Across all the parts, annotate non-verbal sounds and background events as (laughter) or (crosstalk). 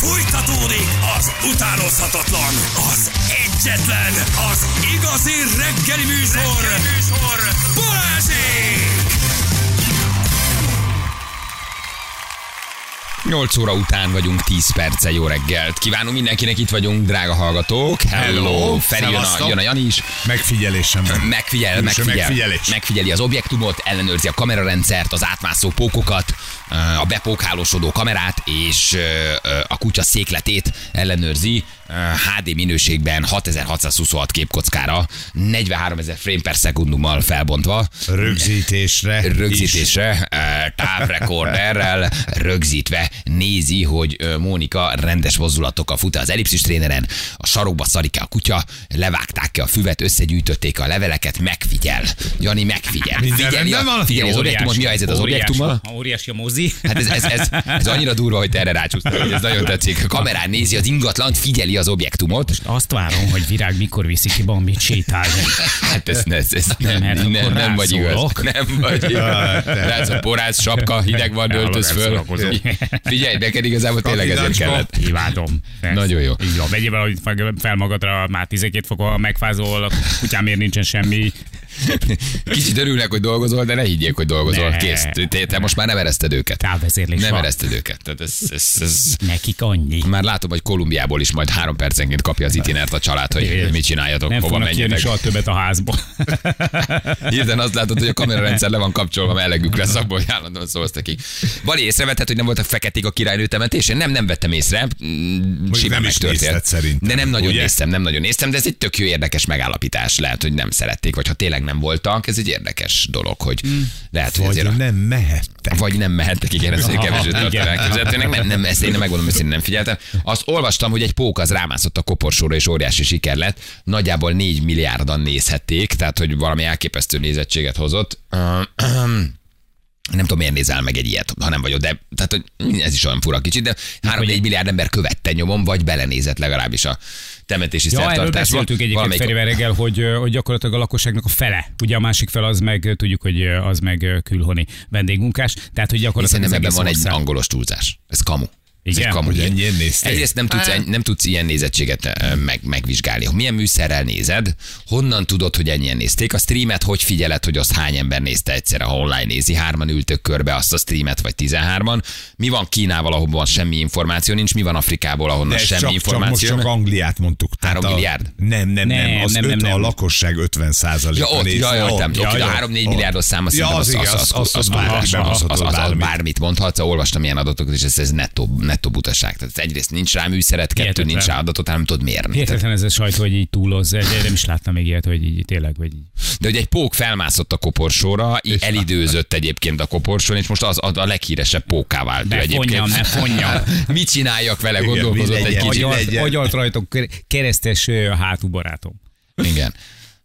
Fújtatódik az utánozhatatlan, az egyetlen, az igazi reggeli műsor, reggeli műsor. Balázsék! 8 óra után vagyunk 10 perce, jó reggelt. Kívánunk mindenkinek, itt vagyunk, drága hallgatók. Hello, Hello, Feri jön a, jön a Jani is. Megfigyelésem. Megfigyel, megfigyel, megfigyelés. megfigyeli az objektumot, ellenőrzi a kamerarendszert, az átmászó pókokat, a bepókhálósodó kamerát, és ö, ö, a kutya székletét ellenőrzi HD minőségben 6626 képkockára, 43 ezer frame per szekundummal felbontva. Rögzítésre. is. rögzítésre, eh, távrekorderrel rögzítve nézi, hogy Mónika rendes mozdulatokkal fut az ellipszis tréneren, a sarokba szarik a kutya, levágták ki a füvet, összegyűjtötték a leveleket, megfigyel. Jani megfigyel. Figyeli, a, van? figyeli az objektumot, mi a helyzet az objektummal? Óriási a mozi. Hát ez, ez, ez, ez annyira durva, hogy te erre rácsúsztál, hogy ez nagyon tetszik. A kamerán nézi az ingatlant, figyeli az objektumot. Azt várom, hogy Virág mikor viszi ki Bambit sétálni. Hát ez, ez, ez nem, nem, akkor nem vagy igaz. Nem vagy igaz. Látsz, a porász sapka, hideg van, öltöz föl. Figyelj, neked igazából tényleg ezért kellett. Imádom. Nagyon jó. Így van. Vegyél valahogy fel magadra, már 12 fokon megfázol, a kutyámért nincsen semmi. (laughs) Kicsit örülnek, hogy dolgozol, de ne higgyék, hogy dolgozol. Ne. Kész. Te, te most már nem ereszted őket. Távvezérlés Nem van. ereszted őket. Tehát ez, ez, ez, Nekik annyi. már látom, hogy Kolumbiából is majd három percenként kapja az itinert a család, hogy mit csináljatok, Nem hova menjetek. soha többet a házból. (laughs) Hirtelen azt látod, hogy a kamerarendszer le van kapcsolva, melegük lesz, abból hogy állandóan szólsz nekik. Bali, észrevetted, hogy nem voltak feketék a királynő temetésén? Nem, nem vettem észre. Mm, Simán nem is megtörtént. szerintem, De nem nagyon ugye? néztem, nem nagyon néztem, de ez egy tök jó érdekes megállapítás. Lehet, hogy nem szerették, vagy ha tényleg nem voltak, ez egy érdekes dolog, hogy lehet, hogy Vagy azért a- nem mehettek. vagy nem mehettek, igen, ez egy kevesebb elképzelhetőnek. Nem, nem, ezt én nem megmondom, hogy nem figyeltem. Azt olvastam, hogy egy pók az rámászott a koporsóra, és óriási siker lett. Nagyjából 4 milliárdan nézhették, tehát hogy valami elképesztő nézettséget hozott. Nem tudom, miért nézel meg egy ilyet, ha nem vagyok, de tehát, hogy ez is olyan fura kicsit, de 3-4 milliárd ember követte nyomon, vagy belenézett legalábbis a temetési Ja, szertartásba. beszéltünk egyébként Valamelyik- Ferivel reggel, hogy, hogy gyakorlatilag a lakosságnak a fele. Ugye a másik fel az meg, tudjuk, hogy az meg külhoni vendégmunkás. Tehát, hogy Én gyakorlatilag szerintem az ebben van egy ország. angolos túlzás. Ez kamu. Ez Igen? egy kamu. Hogy ennyien nézték? Egyrészt nem tudsz, Hát- nem tudsz ilyen nézettséget meg, megvizsgálni. Milyen műszerrel nézed, honnan tudod, hogy ennyien nézték. A streamet hogy figyeled, hogy azt hány ember nézte egyszerre, ha online nézi. Hárman ültök körbe azt a streamet, vagy 13-an. Mi van Kínával, ahol van semmi információ nincs, mi van Afrikából, ahonnan De ez semmi csak, csak most információ csak. Angliát mondtuk. Tehát Három a- milliárd? Nem, nem, nem. Nem, Az nem, öt, nem, a nem. lakosság 50 százaléka Ja, ott, ja, ja, értem. Oké, de a 3-4 milliárdos szám, Ja, az az, az, az, az- az, az- az, az az, az, az, az bármit. bármit mondhatsz, olvastam ilyen adatokat, és ez, ez nettó, nettó butaság. Tehát egyrészt nincs rá műszeret, kettő Hihetetlen. nincs rá adatot, hanem tudod mérni. Tehát, Hihetetlen ez a sajt, hogy így túloz. Én nem is láttam még ilyet, hogy így tényleg, hogy így. de hogy egy pók felmászott a koporsóra, így elidőzött egyébként a koporsón, és most az a, a leghíresebb póká vált Ne egyébként. fonjam, ne fonjam. (laughs) Mit csináljak vele, gondolkozott egy kicsit. Agyal- Agyalt, rajtok keresztes hátú barátom. Igen.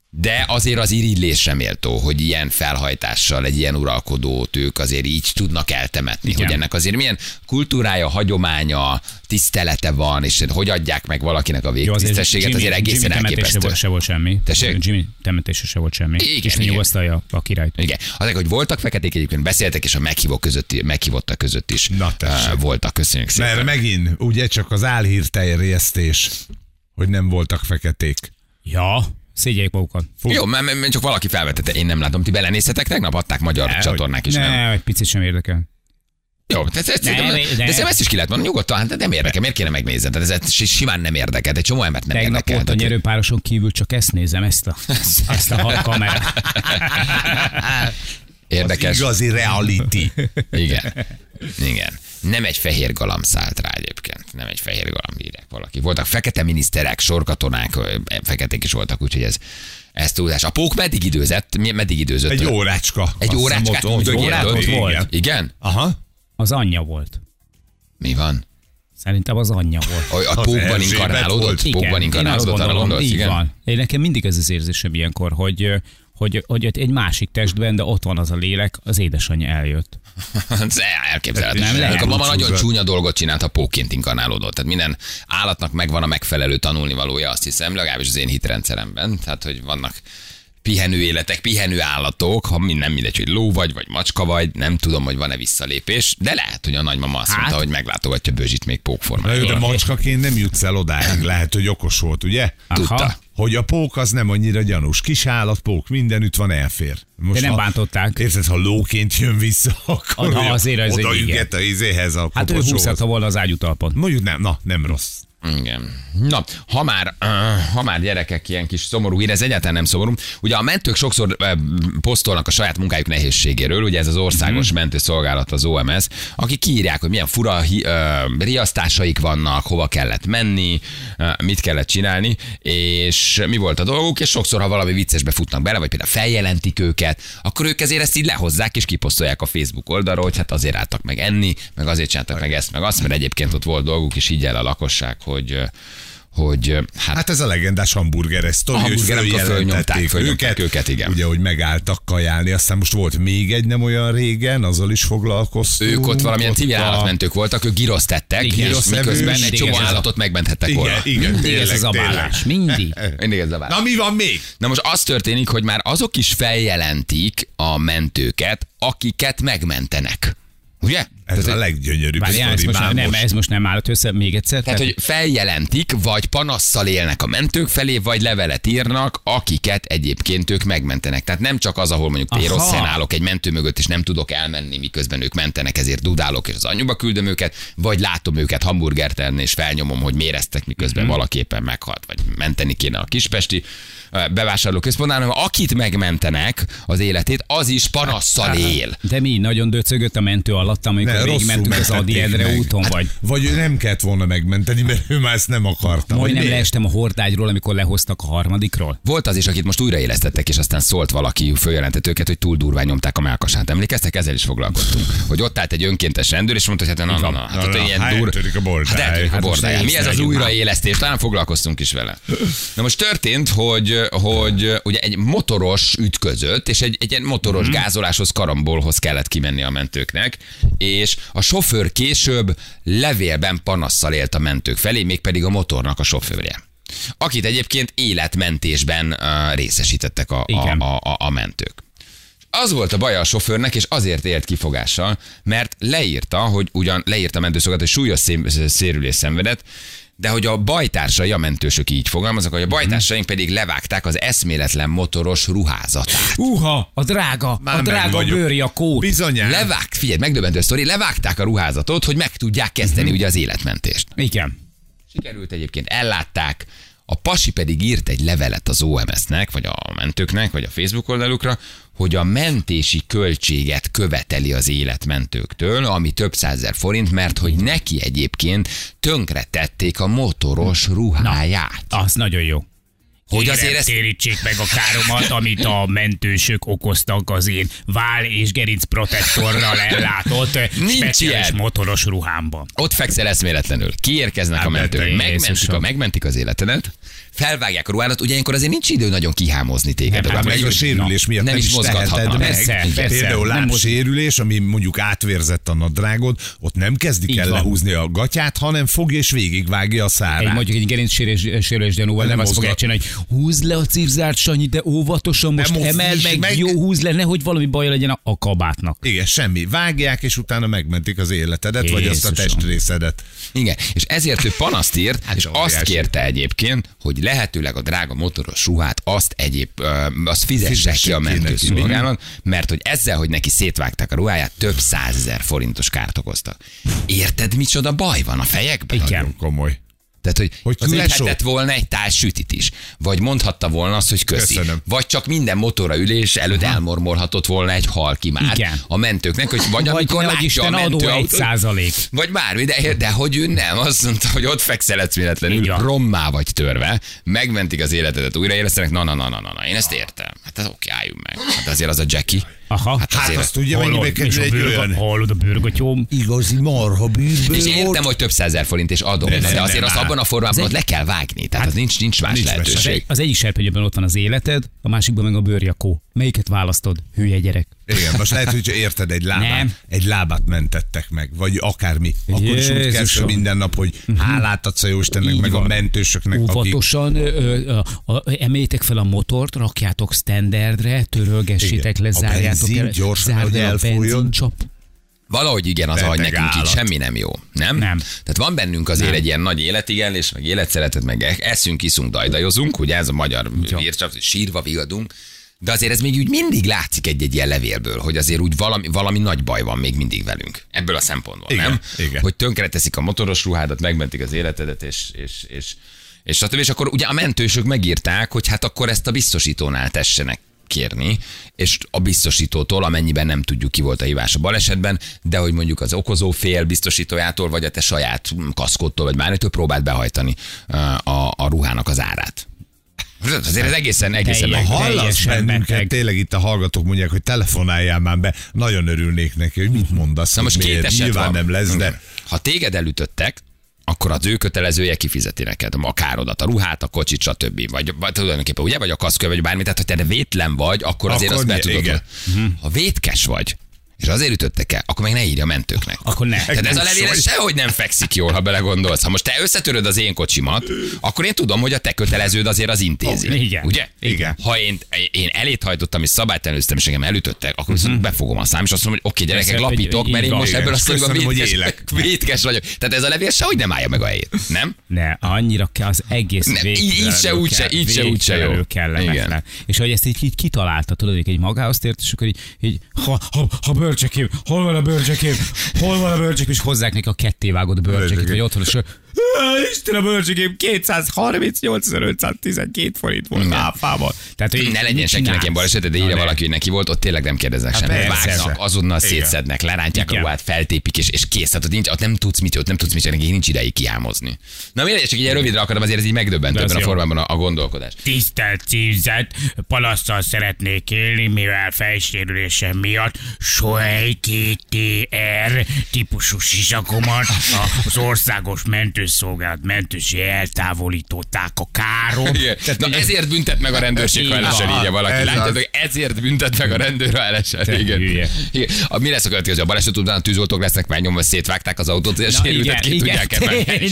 De azért az irigylésre méltó, hogy ilyen felhajtással egy ilyen uralkodót ők azért így tudnak eltemetni, Igen. hogy ennek azért milyen kultúrája, hagyománya, tisztelete van, és hogy adják meg valakinek a végtisztességet, azért egészen Jimmy temetése elképesztő. volt, se volt semmi. Tessék? Jimmy temetése se volt semmi. Igen, és igen. nyugosztalja a királyt. Igen. Azok, hogy voltak feketék egyébként beszéltek, és a meghívók között, meghívottak között is Na, tessék. uh, voltak. Köszönjük szépen. Mert megint, ugye csak az álhír terjesztés, hogy nem voltak feketék. Ja, szégyeljék magukat. Jó, mert, mert csak valaki felvetette, én nem látom. Ti belenéztetek tegnap? Adták magyar Ne, csatornák is, ne, nem? egy picit sem érdekel. Jó, de, de, de, Ne, de, de szerintem ezt is ki lehet mondani, nyugodtan, hát nem érdekel, miért kéne megnézni? Tehát ez si- simán nem érdekel, egy csomó embert nem Tegnap érdekel. ott a Tehát- nyerőpároson kívül csak ezt nézem, ezt a, ezt a hat kamerát. (laughs) Érdekes. Az igazi reality. (laughs) Igen. Igen. Nem egy fehér galamb szállt rá egyébként. Nem egy fehér galamb írják valaki. Voltak fekete miniszterek, sorkatonák, feketék is voltak, úgyhogy ez, ez túlzás. A pók meddig időzett? Meddig időzött? Egy órácska. Egy órácskát ott- ott volt. ott? Igen. volt. Igen? Aha. Az anyja volt. Mi van? Szerintem az anyja volt. A, a pókban inkarnálódott? volt. Pókban inkarnálódott, arra gondolom, gondolsz? így Igen? van. Én nekem mindig ez az érzésem ilyenkor, hogy, hogy, hogy egy másik testben, de ott van az a lélek, az édesanyja eljött. (laughs) Ez elképzelhető. Nem lehet. A mama nagyon csúnya dolgot csinált, ha pókként inkarnálódott. Tehát minden állatnak megvan a megfelelő tanulnivalója, azt hiszem, legalábbis az én hitrendszeremben. Tehát, hogy vannak pihenő életek, pihenő állatok, ha nem mindegy, hogy ló vagy, vagy macska vagy, nem tudom, hogy van-e visszalépés, de lehet, hogy a nagymama azt Hát. mondta, hogy meglátogatja Bőzsit még pókformában. de macskaként nem jutsz el odáig, lehet, hogy okos volt, ugye? Tudta. Hogy a pók az nem annyira gyanús. Kis állat, pók, mindenütt van, elfér. Most De nem ha- bántották. Érted, ha lóként jön vissza, (laughs) akkor Ha azért az oda üget a izéhez a Hát ő húzhatta volna az ágyutalpon. Mondjuk nem, na, nem rossz. Igen. Na, ha már, (clears throat) ha már gyerekek ilyen kis szomorú hír, ez egyáltalán nem szomorú. Ugye a mentők sokszor posztolnak a saját munkájuk nehézségéről, ugye ez az országos Mhm. mentőszolgálat, az OMS, akik kiírják, hogy milyen fura hi, riasztásaik vannak, hova kellett menni, mit kellett csinálni, és mi volt a dolguk, és sokszor, ha valami viccesbe futnak bele, vagy például feljelentik őket, akkor ők ezért ezt így lehozzák, és kiposztolják a Facebook oldalról, hogy hát azért álltak meg enni, meg azért csináltak meg ezt, meg azt, mert egyébként ott volt dolguk, és így el a lakosság, hogy hogy hát, Hát ez a legendás hamburgeres sztori, A hogy följelentették őket, őket, igen. Ugye, hogy megálltak kajálni, aztán most volt még egy nem olyan régen, azzal is foglalkoztunk. ők ott valamilyen civil a- állatmentők voltak, ők girozt tettek, Igen, és miközben egy csomó ez a- állatot megmenthettek volna. Igen, igen, Mindig ez tényleg, az abálás. Mindig. (laughs) Mindig ez a válasz. Na mi van még? Na most az történik, hogy már azok is feljelentik a mentőket, akiket megmentenek. Ugye? Ez Tehát, a leggyönyörűbb Várjál, ez most, nem, ez most nem állt össze még egyszer? Tehát, hogy feljelentik, vagy panasszal élnek a mentők felé, vagy levelet írnak, akiket egyébként ők megmentenek. Tehát nem csak az, ahol mondjuk én rossz állok egy mentő mögött, és nem tudok elmenni, miközben ők mentenek, ezért dudálok, és az anyuba küldöm őket, vagy látom őket hamburgert enni, és felnyomom, hogy méreztek, miközben Mhm. mm. valaki éppen meghalt, vagy menteni kéne a kispesti bevásárlóközpontnál, hanem akit megmentenek az életét, az is panasszal él. De mi, nagyon döcögött a mentő alatt, amikor végigmentünk az Adi Endre meg. úton, Hát, vagy Vagy ő nem kellett volna megmenteni, mert ő már ezt nem akarta. majdnem miért? leestem a hordágyról, amikor lehoztak a harmadikról. Volt az is, akit most újraélesztettek, és aztán szólt valaki, följelentett őket, hogy túl durván nyomták a melkasát. Emlékeztek? Ezzel is foglalkoztunk. Hogy ott állt egy önkéntes rendőr, és mondta, hogy hát na, na, na, hát ott ilyen hát dur... a bordály. Hát a Hát bordály. Mi ez az újraélesztés? Talán foglalkoztunk is vele. Na most történt, hogy, hogy ugye egy motoros ütközött, és egy, egy ilyen motoros Mhm. gázoláshoz, karambolhoz kellett kimenni a mentőknek, és a sofőr később levélben panasszal élt a mentők felé, mégpedig a motornak a sofőrje. Akit egyébként életmentésben uh, részesítettek a, a, Igen. a, a, a mentők. Az volt a baja a sofőrnek, és azért élt kifogással, mert leírta, hogy ugyan leírta a mentőszolgálat, hogy súlyos szém- szérülés szenvedett, de hogy a bajtársai, a mentősök így fogalmaznak, hogy a bajtársaink pedig levágták az eszméletlen motoros ruházatát. Uha, a drága, Már a drága bőri, a kód. Bizonyán. Levágt, figyelj, megdöbbentő sztori, levágták a ruházatot, hogy meg tudják kezdeni ugye az életmentést. Igen. Sikerült egyébként, ellátták, a pasi pedig írt egy levelet az OMS-nek, vagy a mentőknek, vagy a Facebook oldalukra, hogy a mentési költséget követeli az életmentőktől, ami több százezer forint, mert hogy neki egyébként tönkre tették a motoros ruháját. Az nagyon jó. Hogy azért ezt- térítsék meg a káromat, amit a mentősök okoztak az én vál és gerinc protektorral ellátott speciális ilyen. motoros ruhámban. Ott fekszel eszméletlenül. Kiérkeznek a Hát, mentők, de megmentik, a, megmentik az életedet, felvágják a ruhádat, ugye ilyenkor azért nincs idő nagyon kihámozni téged. Nem, hát Meg a sérülés miatt nem is is mozgathatnak. teheted meg. Persze, persze. Például lábsérülés, ami mondjuk átvérzett a nadrágod, ott nem kezdik Így el van. lehúzni a gatyát, hanem fogja és végigvágja a Egy szárát. mondjuk egy gerinc sérülés, gyanúval nem, Nem azt fogják csinálni, hogy húzd le a cipzárt, Sanyi, de óvatosan most Nem emeld mozdíts meg, meg. jó húzd le, nehogy valami baj legyen a, a kabátnak. Igen, semmi. Vágják, és utána megmentik az életedet, vagy azt a Jézusom. testrészedet. Igen, és ezért ő panaszt írt, Hát és azt kérte egyébként, hogy lehetőleg a drága motoros ruhát azt egyéb, azt fizesse Fizesse ki a mentőszolgálat, mert hogy ezzel, hogy neki szétvágták a ruháját, több százezer forintos kárt okoztak. Érted, micsoda baj van a fejekben? Igen. Nagyon komoly. Tehát, hogy, Hogy lesó. küldhetett volna egy tál sütit is. Vagy mondhatta volna azt, hogy köszi. Köszönöm. Vagy csak minden motorra ülés előtt elmormolhatott volna egy hal kimár Igen. a mentőknek, hogy vagy, Vagy amikor látja Isten a adó egy százalék. vagy bármi, de, de hogy ő nem, azt mondta, hogy ott fekszel eszméletlenül, rommá vagy törve, megmentik az életedet, újraélesztenek, na, na, na, na, na, na, én ezt értem. Hát ez oké, álljunk meg. Hát azért az a Jackie. Aha. Hát Hát azt tudja, mennyibe kerül egy bőrg- olyan... Hallod a bőrgotyóm? Igazi marha bűrből és értem, hogy több százer forint és adom, de, De azért azt abban a formában ott le kell vágni. Tehát az nincs, nincs más nincs lehetőség. Az egyik serpenyőben ott van az életed, a másikban meg a bőrjakó. Melyiket választod? Hülye gyerek. Igen, most lehet, hogy érted, egy lábát, Nem. egy lábát mentettek meg, vagy akármi. Akkor is úgy kezdve minden nap, hogy hálát adsz a Jóistennek, Így meg a van. mentősöknek, akik... Óvatosan ö, ö, a, a, emeljétek fel a motort, rakjátok standardre, törölgessétek le, A zárjátok benzin el, gyorsan, zárd hogy el a elfújjon. benzincsap. Valahogy igen, az, hogy nekünk így állat. semmi nem jó. Nem? Nem. Tehát van bennünk azért egy ilyen nagy életigenlés, meg életszeretet, meg e- eszünk, iszunk, dajdajozunk, ugye ez a magyar hogy sírva vigadunk. De azért ez még úgy mindig látszik egy-egy ilyen levélből, hogy azért úgy valami, valami nagy baj van még mindig velünk. Ebből a szempontból, Igen, nem? igen. Hogy tönkreteszik a motoros ruhádat, megmentik az életedet, és, és, és, és stb. És akkor ugye a mentősök megírták, hogy hát akkor ezt a biztosítónál tessenek kérni, és a biztosítótól, amennyiben nem tudjuk ki volt a hívás a balesetben, de hogy mondjuk az okozó fél biztosítójától, vagy a te saját kaszkodtól, vagy bármitől próbált behajtani a, a ruhának az árát. Azért ez egészen, egészen meg. Hallasz bennünket, beteg. tényleg itt a hallgatók mondják, hogy telefonáljál már be. Nagyon örülnék neki, hogy mit mondasz. Na most két miért. eset Nyilván van. nem lesz, de Ha téged elütöttek, akkor az ő kötelezője kifizeti neked a károdat, a ruhát, a kocsit, stb. Vagy, vagy tulajdonképpen ugye, vagy a kaszkő, vagy bármi. Tehát, ha te vétlen vagy, akkor azért Akkor azt be tudod. Ha vétkes vagy, és azért ütöttek el, akkor meg ne írja a mentőknek. Akkor ne. Tehát ez a levél sehogy nem fekszik jól, ha belegondolsz. Ha most te összetöröd az én kocsimat, akkor én tudom, hogy a te köteleződ azért az intézi. Oh, igen. Ugye? Igen. Ha én, én elét hajtottam és szabálytalanul és engem elütöttek, akkor viszont befogom a szám, és azt mondom, hogy oké, gyerekek, Persze, lapítok, mert én most ebből a hogy vétkes, vétkes vagyok. Tehát ez a levél sehogy nem állja meg a helyét. Nem? Ne, annyira kell az egész Ne, így- se, úgy se, így se, úgy se jó. És hogy ezt így, így kitalálta, tudod, hogy egy magához tért, és akkor így ha, ha, ha bölcsekém, hol van a bölcsekém, hol van a bölcsekém, és hozzák neki a kettévágott bölcsekét, vagy otthon, és akkor, "Á, Isten a bölcsekém, 238.512 forint volt Igen. áfával. Tehát, hogy Ne legyen senkinek ilyen baleset, de írja valaki, hogy neki volt, ott tényleg nem kérdeznek Hát semmit. Vágnak, azonnal Igen. szétszednek, lerántják a Igen. ruhát, feltépik, és, és kész. Tehát ott, nincs, ott nem tudsz mit, ott nem tudsz mit csinálni, nincs ideig kiámozni. Na mindegy, csak így ilyen rövidre akarom, azért ez így megdöbbentő ebben a formában a, a gondolkodás. Tisztelt címzet, palasztal szeretnék élni, mivel fejsérülésem miatt TTR típusú sisakomat az országos mentőszolgálat mentősi eltávolították a károm. Igen. Na ezért büntet meg a rendőrség, ha Így van. írja valaki. Ez Látjátok, az. hogy ezért büntet meg a rendőr, ha elesen. Te Igen. A, mi lesz a következő? A baleset után a tűzoltók lesznek megnyomva, szétvágták az autót, és sérültet ki tudják emelni.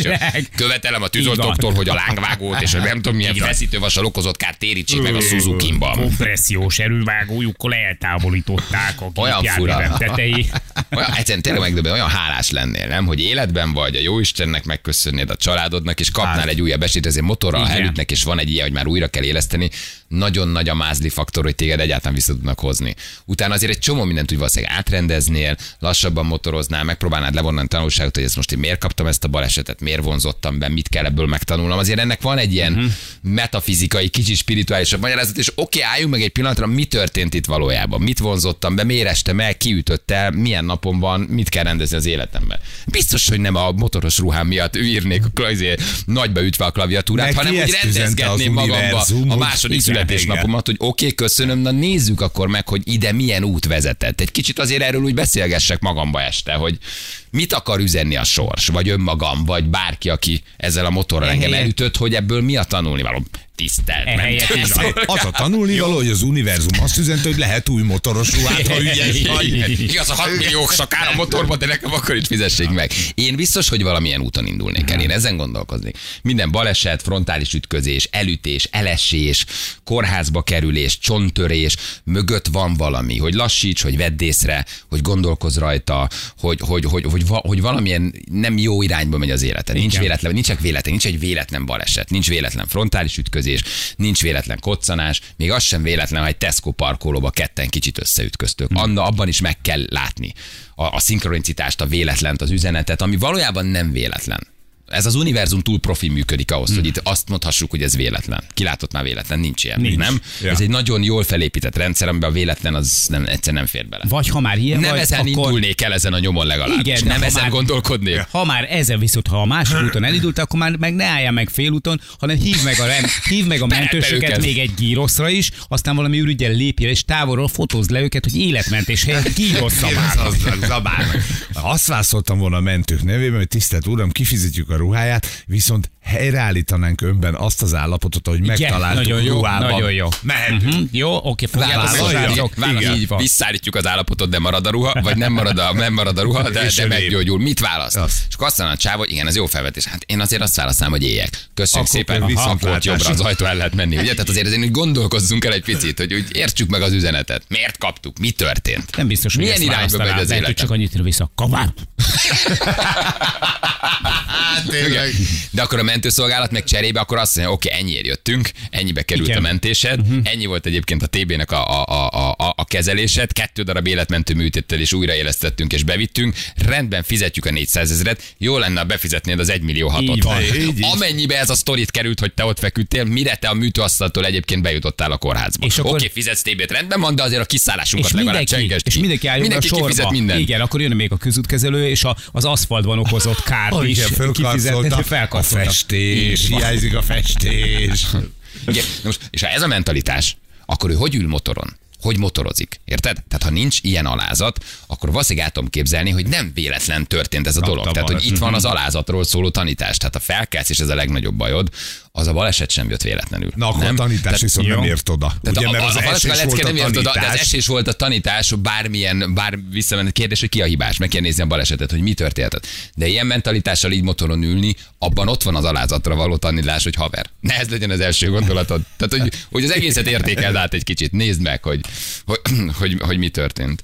Követelem a Így tűzoltóktól, hogy a lángvágót és a nem tudom milyen Így van. feszítővassal okozott kárt térítsék meg a Suzuki-ban. Kompressziós erővágójukkal eltávolították a Olyan fura. tetejét. Olyan, egyszerűen tényleg megdöbben, olyan hálás lennél, nem? Hogy életben vagy, a jó Istennek megköszönnéd a családodnak, és kapnál Hát. egy újabb esélyt, ezért motorral, Igen. elütnek, és van egy ilyen, hogy már újra kell éleszteni, nagyon nagy a mázli faktor, hogy téged egyáltalán vissza tudnak hozni. Utána azért egy csomó mindent úgy valószínűleg átrendeznél, lassabban motoroznál, megpróbálnád levonni a tanulságot, hogy ezt most én miért kaptam ezt a balesetet, miért vonzottam be, mit kell ebből megtanulnom. Azért ennek van egy ilyen uh-huh. metafizikai, kicsit spirituálisabb magyarázat, és oké, álljunk meg egy pillanatra, mi történt itt valójában, mit vonzottam be, miért estem el, ki ütött el, milyen napon van, mit kell rendezni az életemben. Biztos, hogy nem a motoros ruhám miatt írnék a klajzé (laughs) nagyba ütve a klaviatúrát, Neki hanem úgy rendezgetném magamba a második igen, születésnapomat, hogy oké, okay, köszönöm, na nézzük akkor meg, hogy ide milyen út vezetett. Egy kicsit azért erről úgy beszélgessek magamba este, hogy mit akar üzenni a sors, vagy önmagam, vagy bárki, aki ezzel a motorral engem elütött, hogy ebből mi a tanulnivaló. Tisztelt. Ehelyett mentő. az a tanulni való, hogy az univerzum azt üzente, hogy lehet új motoros ruhát, ha ügyes (laughs) vagy. Igaz, a 6 millió sakár a motorba, de nekem akkor is fizessék meg. Én biztos, hogy valamilyen úton indulnék el. Én ezen gondolkoznék. Minden baleset, frontális ütközés, elütés, elesés, kórházba kerülés, csonttörés, mögött van valami, hogy lassíts, hogy vedd észre, hogy gondolkozz rajta, hogy, hogy, hogy, hogy, va, hogy valamilyen nem jó irányba megy az életed. Nincs véletlen, nincs véletlen, nincs egy véletlen baleset, nincs véletlen frontális ütközés, nincs véletlen koccanás, még az sem véletlen, ha egy Tesco parkolóba ketten kicsit összeütköztök. Anna, abban is meg kell látni a, a szinkronicitást, a véletlent, az üzenetet, ami valójában nem véletlen. Ez az univerzum túl profi működik ahhoz, hmm. hogy itt azt mondhassuk, hogy ez véletlen. Kilátott már véletlen, nincs ilyen. Nincs. Nem? Ja. Ez egy nagyon jól felépített rendszer, amiben a véletlen az nem, egyszer nem fér bele. Vagy ha már ilyen Nem vagy, ezen akkor... indulnék el ezen a nyomon legalább. Igen, nem ezen már- gondolkodnék. Ha már ezen viszont, ha a másik (clears throat) úton elindult, akkor már meg ne álljál meg félúton, hanem hív meg a, rem, hív meg a mentősöket még egy gíroszra is, aztán valami ürügyel lépjél, és távolról fotózd le őket, hogy életmentés helyett gíroszra már. Zabálnak. Azt válaszoltam volna a mentők nevében, hogy tisztelt uram, kifizetjük a ruháját, viszont helyreállítanánk önben azt az állapotot, hogy megtaláltuk nagyon jó, ruhában. nagyon jó. Mehetünk. Hm, jó, oké, fogjátok. Válasz. Igen. Így van. Visszaállítjuk az állapotot, de marad a ruha, vagy nem marad a, nem marad a ruha, de, de meggyógyul. Mit választ? Azt. És akkor azt a csávó, hogy igen, ez jó felvetés. Hát én azért azt választám, hogy éjek. Köszönjük Akkor szépen, viszontlátásra. jobbra az ajtó el lehet menni. Ugye? Tehát azért azért úgy gondolkozzunk el egy picit, hogy úgy értsük meg az üzenetet. Miért kaptuk? Mi történt? Nem biztos, hogy Milyen irányba megy az hogy életem? csak annyit vissza. Kavár. (laughs) Tényleg. De akkor a mentőszolgálat meg cserébe, akkor azt mondja, oké, ennyiért jöttünk, ennyibe került Igen. a mentésed, Mhm. ennyi volt egyébként a TB-nek a, a, a, a, a kezelésed, kettő darab életmentő műtéttel is újraélesztettünk és bevittünk, rendben fizetjük a 400 ezeret, jó lenne, ha befizetnéd az 1 millió hatot. Amennyibe ez a sztorit került, hogy te ott feküdtél, mire te a műtőasztaltól egyébként bejutottál a kórházba. És akkor- Oké, fizetsz TB-t, rendben van, de azért a kiszállásunkat És legalább mindenki, és ki. mindenki álljon mindenki a sorba. mindent. Igen, akkor jön még a közútkezelő, és a, az aszfaltban okozott kárt Oh, is igen, fölkarcolta. A festés, hiányzik a festés. (laughs) Igen. Most, és ha ez a mentalitás, akkor ő hogy ül motoron? Hogy motorozik? Érted? Tehát ha nincs ilyen alázat, akkor valószínűleg el tudom képzelni, hogy nem véletlen történt ez a dolog. Tehát, hogy itt van az alázatról szóló tanítás. Tehát ha felkelsz, és ez a legnagyobb bajod, az a baleset sem jött véletlenül. Na akkor nem? a tanítás Tehát- viszont jó. nem ért oda. tehát Ugye, a, mert a, az a, a esés volt a nem ért oda, de az esés volt a tanítás, bármilyen, bár visszamenő kérdés, hogy ki a hibás, meg kell nézni a balesetet, hogy mi történt. De ilyen mentalitással így motoron ülni, abban ott van az alázatra való tanítás, hogy haver. Ne ez legyen az első gondolatod. Tehát, hogy, hogy az egészet értékeld át egy kicsit, nézd meg, hogy, hogy, (clears throat) hogy, hogy mi történt.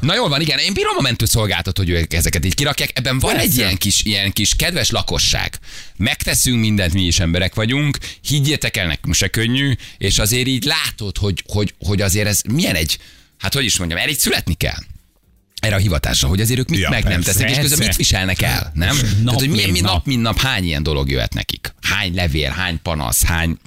Na jól van, igen, én bírom a mentőszolgáltat, hogy ők ezeket így kirakják. Ebben van egy ilyen kis, ilyen kis kedves lakosság. Megteszünk mindent, mi is emberek vagyunk, higgyétek el, nekünk se könnyű, és azért így látod, hogy, hogy, hogy azért ez milyen egy, hát hogy is mondjam, erre így születni kell erre a hivatásra, hogy azért ők mit Ja, meg nem persze. tesznek, és közben mit viselnek el, nem? Tehát, hogy milyen, mint mi nap. nap, mint nap hány ilyen dolog jöhet nekik? Hány levél, hány panasz, hány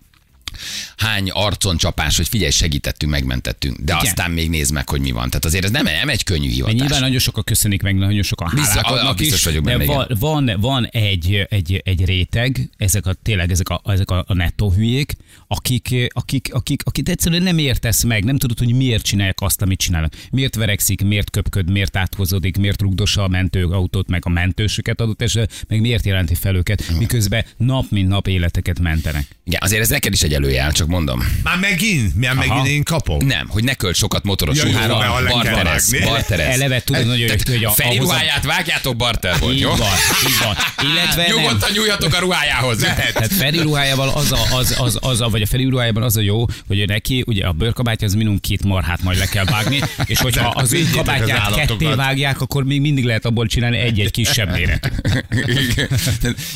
hány arcon csapás, hogy figyelj, segítettünk, megmentettünk. De Igen. aztán még nézd meg, hogy mi van. Tehát azért ez nem, nem egy könnyű hivatás. nyilván nagyon sokan köszönik meg, nagyon sokan Biztos- hálálkodnak a- biztos is, vagyok de benne, van, van, van egy, egy, egy réteg, ezek a, tényleg ezek a, ezek a, a nettó hülyék, akik, akik, akik, akik egyszerűen nem értesz meg, nem tudod, hogy miért csinálják azt, amit csinálnak. Miért verekszik, miért köpköd, miért áthozódik, miért rugdossa a mentőautót, meg a mentősöket adott esetben, meg miért jelenti fel őket, miközben nap mint nap életeket mentenek. Igen, azért ez neked is egy előjel, csak mondom. Már megint? Már megint én kapom? Nem, hogy ne költ sokat motoros Ja, ruhára, barterez, barterez. Eleve tudod nagyon jól, hogy a- Feri ahhoz a- ruháját vágjátok, barter volt, Így jó? van, így van. Illetve. Nyugodtan nyúljatok a ruhájához. Tehát Feri ruhájával az a, az, az, az a, vagy a Feri ruhájában az a jó, hogy neki ugye a bőrkabátja az minimum két marhát majd le kell vágni, és hogyha az ő kabátját ketté vágják, akkor még mindig lehet abból csinálni egy-egy kisebb méret.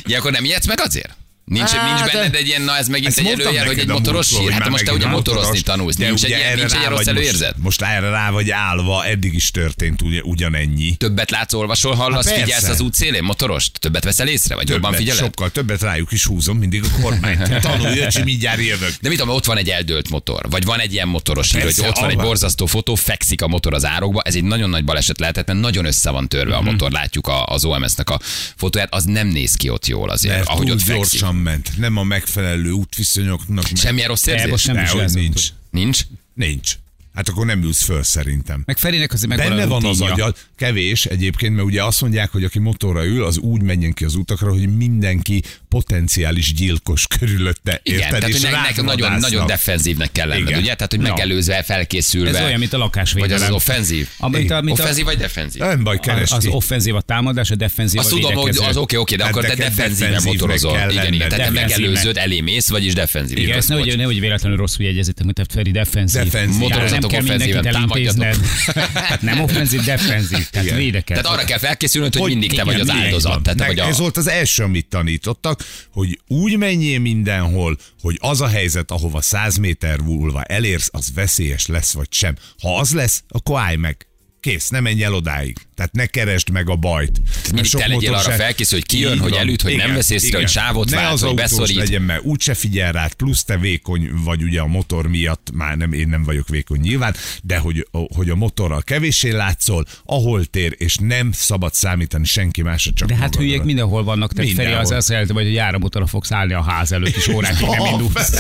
Ja, akkor nem ijedsz meg azért? Nincs, Hát, nincs benned egy ilyen, na ez megint egy előjel, hogy egy motoros sír. Hát most te ugye motorozni motoros, tanulsz. de Nincs egy ilyen, nincs egy rossz előérzet? Most, most erre rá vagy állva, eddig is történt ugyanennyi. Többet látsz, olvasol, hallasz, Hát persze. figyelsz az út szélén, motorost? Többet veszel észre, vagy jobban Többet, figyeled? sokkal többet rájuk is húzom, mindig a kormányt. (laughs) Tanulj, öcsi, mindjárt jövök. De mit tudom, ott van egy eldőlt motor, vagy van egy ilyen motoros hír, hogy ott van egy borzasztó fotó, fekszik a motor az árokba, ez egy nagyon nagy baleset lehetett, mert nagyon össze van törve Mhm. a motor, látjuk az OMS-nek a fotóját, az nem néz ki ott jól azért, ahogy ott fekszik. Ment. Nem a megfelelő útviszonyoknak. Semmilyen rossz érzés? ez. nincs. Nincs? Nincs. Hát akkor nem ülsz föl szerintem. Meg Ferinek azért meg Benne a van az agyad, kevés egyébként, mert ugye azt mondják, hogy aki motorra ül, az úgy menjen ki az utakra, hogy mindenki potenciális gyilkos körülötte. Igen, érted? tehát hogy És nek, rád nagyon, nagyon defenzívnek kell lenned, Igen. ugye? Tehát, hogy Ja. megelőzve, felkészülve. Ez olyan, mint a Vagy lakásvédelem. az az offenzív? Amit a- mint a- Offenzív vagy defenzív? Nem baj, keresd Az ki. offenzív a támadás, a defenzív Azt a tudom, hogy az oké, oké, de Hát akkor te defenzívnek motorozol. Igen, igen, tehát te megelőződ, elé mész, vagyis defenzív. Igen, ezt nehogy véletlenül rosszul jegyezitek, mint a Feri defenzív. Defenzív. Motorozatok nem kell offenzíven, mindenkit támadjatok. elintézned. (laughs) Nem offenzív, defenzív. Tehát Igen. Tehát arra kell felkészülnöd, hogy mindig te vagy az áldozat. Tehát te vagy a... Ez volt az első, amit tanítottak, hogy úgy menjél mindenhol, hogy az a helyzet, ahova 100 méter múlva elérsz, az veszélyes lesz vagy sem. Ha az lesz, akkor állj meg. Kész, ne menj el odáig. Tehát ne keresd meg a bajt. Mert mindig sok te legyél arra felkészül, hogy kijön, hogy elüt, hogy nem vesz észre, hogy sávot ne vált, az hogy beszorít. legyen, mert úgyse figyel rád, plusz te vékony vagy ugye a motor miatt, már nem, én nem vagyok vékony nyilván, de hogy, hogy a motorral kevéssé látszol, ahol tér, és nem szabad számítani senki másra, csak De hát magadra. hülyék mindenhol vannak, tehát Feri az azt jelenti, hogy a járamotorra fogsz állni a ház előtt, és órákig (laughs) nem indulsz.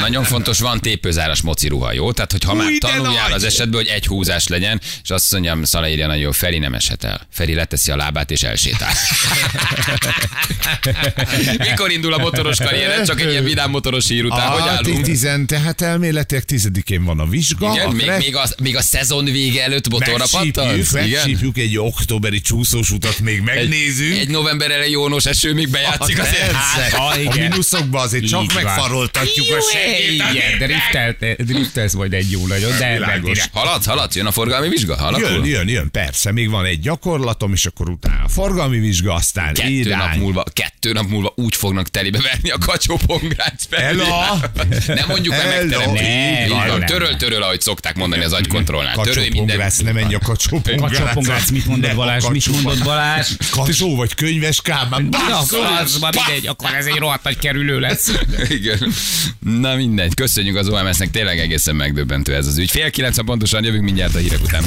Nagyon fontos, van tépőzáras moci ruha, jó? Tehát, hogy ha már tanuljál az esetben, hogy egy húzás legyen, és azt mondjam, Szala írja nagyon jó, Feri nem eshet el. Feri leteszi a lábát és elsétál. (laughs) Mikor indul a motoros karrier? Csak egy ilyen vidám motoros hír után. Hogy A állunk? tizen, tehát elméletileg tizedikén van a vizsga. Igen, a még, még, a, még a szezon vége előtt motorra pattansz? Igen. megsípjük egy októberi csúszós utat még megnézünk. Egy november elejé jónos eső még bejátszik Ah, azért. persze. Ah, a igen. mínuszokban azért csak Így van. megfaroltatjuk a segét. Igen, driftelt, driftelsz majd egy jó nagyon, de Világos. de- Haladsz, haladsz, jön a forgalmi vizsga? Jön, jön, jön, persze, még van egy gyakorlatom, és akkor utána a forgalmi vizsga, aztán Kettő irány. nap, múlva, kettő nap múlva úgy fognak telibe verni a kacsópongrác Ela! (laughs) Nem mondjuk meg Ela! megteremteni. Nem, Így van. nem, nem. Töröl, töröl, ahogy szokták mondani az agykontrollnál. Törölj minden. Kacsópongrász, ne menj a kacsópongrász. Kacsópongrász, mit a Balázs? Mit mondod Balázs? Kacsó vagy könyves Kálmán. Na, Basszus! mindegy, akkor ez egy rohadt nagy kerülő lesz. (laughs) Igen. Na mindegy. Köszönjük az OMS-nek, tényleg egészen megdöbbentő ez az ügy. Fél kilenc pontosan jövünk mindjárt a hírek után.